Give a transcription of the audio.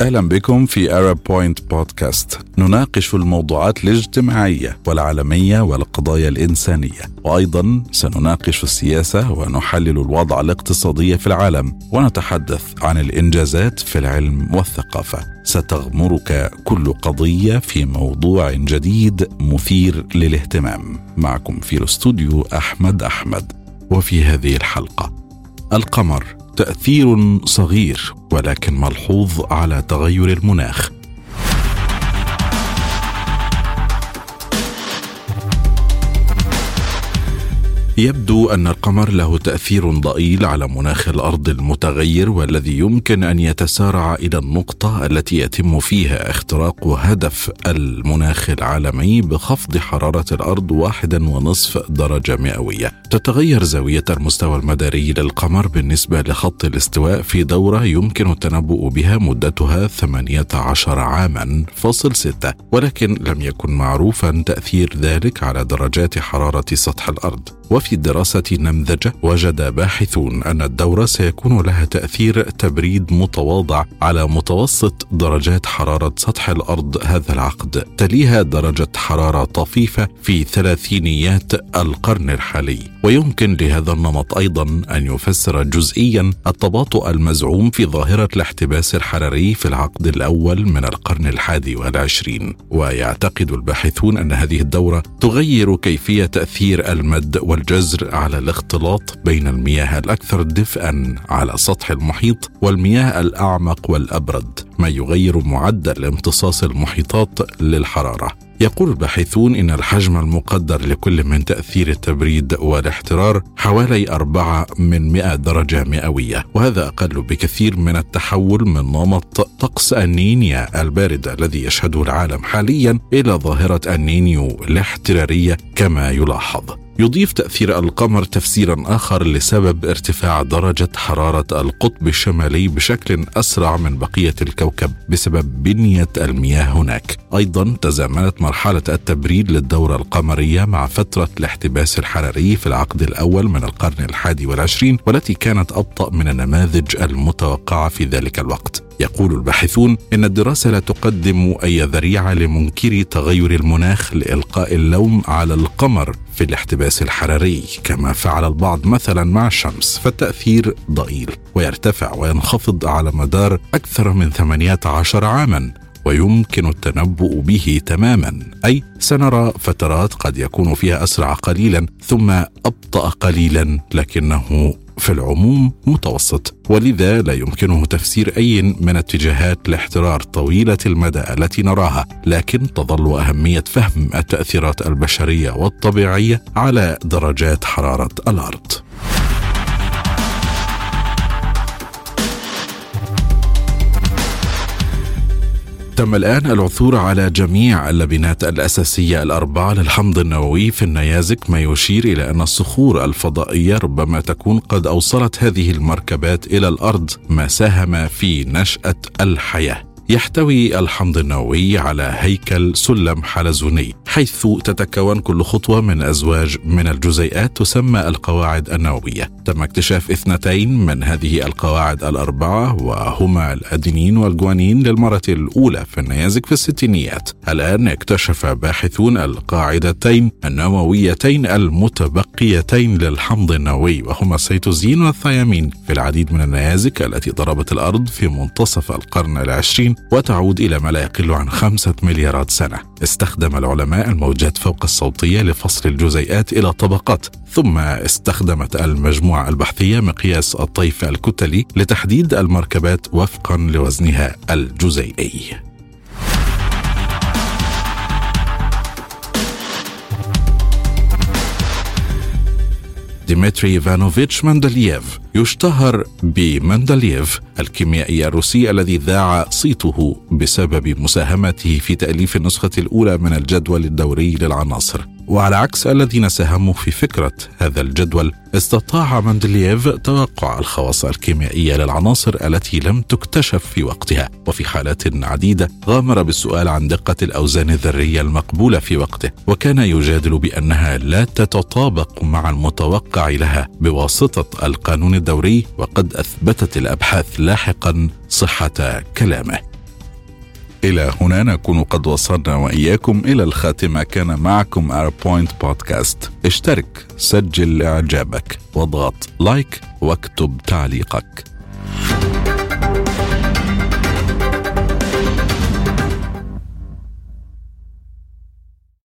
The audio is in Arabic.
أهلا بكم في Arab Point بودكاست نناقش الموضوعات الاجتماعية والعالمية والقضايا الإنسانية. وأيضا سنناقش السياسة ونحلل الوضع الاقتصادي في العالم. ونتحدث عن الإنجازات في العلم والثقافة. ستغمرك كل قضية في موضوع جديد مثير للاهتمام. معكم في الاستوديو أحمد أحمد. وفي هذه الحلقة القمر تأثير صغير. ولكن ملحوظ على تغير المناخ. يبدو أن القمر له تأثير ضئيل على مناخ الأرض المتغير والذي يمكن أن يتسارع إلى النقطة التي يتم فيها اختراق هدف المناخ العالمي بخفض حرارة الأرض واحدا ونصف درجة مئوية. تتغير زاوية المستوى المداري للقمر بالنسبة لخط الاستواء في دورة يمكن التنبؤ بها مدتها 18 عاما فاصل ستة ولكن لم يكن معروفا تأثير ذلك على درجات حرارة سطح الأرض. وفي دراسة نمذجة وجد باحثون أن الدورة سيكون لها تأثير تبريد متواضع على متوسط درجات حرارة سطح الأرض هذا العقد. تليها درجة حرارة طفيفة في ثلاثينيات القرن الحالي. ويمكن لهذا النمط أيضا أن يفسر جزئيا التباطؤ المزعوم في ظاهرة الاحتباس الحراري في العقد الأول من القرن الحادي والعشرين. ويعتقد الباحثون أن هذه الدورة تغير كيفية تأثير المد والجزر على الاختلاط بين المياه الأكثر دفئا على سطح المحيط والمياه الأعمق والأبرد ما يغير معدل امتصاص المحيطات للحرارة. يقول الباحثون إن الحجم المقدر لكل من تأثير التبريد والاحترار حوالي أربعة من مئة درجة مئوية وهذا أقل بكثير من التحول من نمط طقس النينيا البارد الذي يشهده العالم حاليا إلى ظاهرة النينيو الاحترارية كما يلاحظ. يضيف تأثير القمر تفسيرا آخر لسبب ارتفاع درجة حرارة القطب الشمالي بشكل أسرع من بقية الكوكب بسبب بنية المياه هناك. أيضا تزامنت مرحلة التبريد للدورة القمرية مع فترة الاحتباس الحراري في العقد الأول من القرن الحادي والعشرين والتي كانت أبطأ من النماذج المتوقعة في ذلك الوقت. يقول الباحثون إن الدراسة لا تقدم أي ذريعة لمنكري تغير المناخ لإلقاء اللوم على القمر في الاحتباس الحراري كما فعل البعض مثلا مع الشمس فالتأثير ضئيل ويرتفع وينخفض على مدار أكثر من 18 عاما. ويمكن التنبؤ به تماما. أي سنرى فترات قد يكون فيها أسرع قليلا ثم أبطأ قليلا لكنه في العموم متوسط. ولذا لا يمكنه تفسير أي من اتجاهات الاحترار طويلة المدى التي نراها لكن تظل أهمية فهم التأثيرات البشرية والطبيعية على درجات حرارة الأرض. تم الآن العثور على جميع اللبنات الأساسية الأربعة للحمض النووي في النيازك ما يشير إلى أن الصخور الفضائية ربما تكون قد أوصلت هذه المركبات إلى الأرض ما ساهم في نشأة الحياة. يحتوي الحمض النووي على هيكل سلم حلزوني حيث تتكون كل خطوة من أزواج من الجزيئات تسمى القواعد النووية. تم اكتشاف اثنتين من هذه القواعد الأربعة وهما الأدينين والجوانين للمرة الأولى في النيازك في الستينيات. الآن اكتشف باحثون القاعدتين النوويتين المتبقيتين للحمض النووي وهما السيتوزين والثيامين. في العديد من النيازك التي ضربت الأرض في منتصف القرن العشرين وتعود إلى ما لا يقل عن خمسة مليارات سنة. استخدم العلماء الموجات فوق الصوتية لفصل الجزيئات إلى طبقات ثم استخدمت المجموعة البحثية مقياس الطيف الكتلي لتحديد المركبات وفقا لوزنها الجزيئي. ديمتري إيفانوفيتش مندلييف يشتهر بمندلييف الكيميائي الروسي الذي ذاع صيته بسبب مساهمته في تأليف النسخة الأولى من الجدول الدوري للعناصر. وعلى عكس الذين ساهموا في فكرة هذا الجدول استطاع مندلييف توقع الخواص الكيميائية للعناصر التي لم تكتشف في وقتها. وفي حالات عديدة غامر بالسؤال عن دقة الأوزان الذرية المقبولة في وقته وكان يجادل بأنها لا تتطابق مع المتوقع لها بواسطة القانون الدوري وقد أثبتت الأبحاث لاحقا صحة كلامه. إلى هنا نكون قد وصلنا وإياكم إلى الخاتمة كان معكم أربوينت بودكاست اشترك سجل إعجابك واضغط لايك واكتب تعليقك.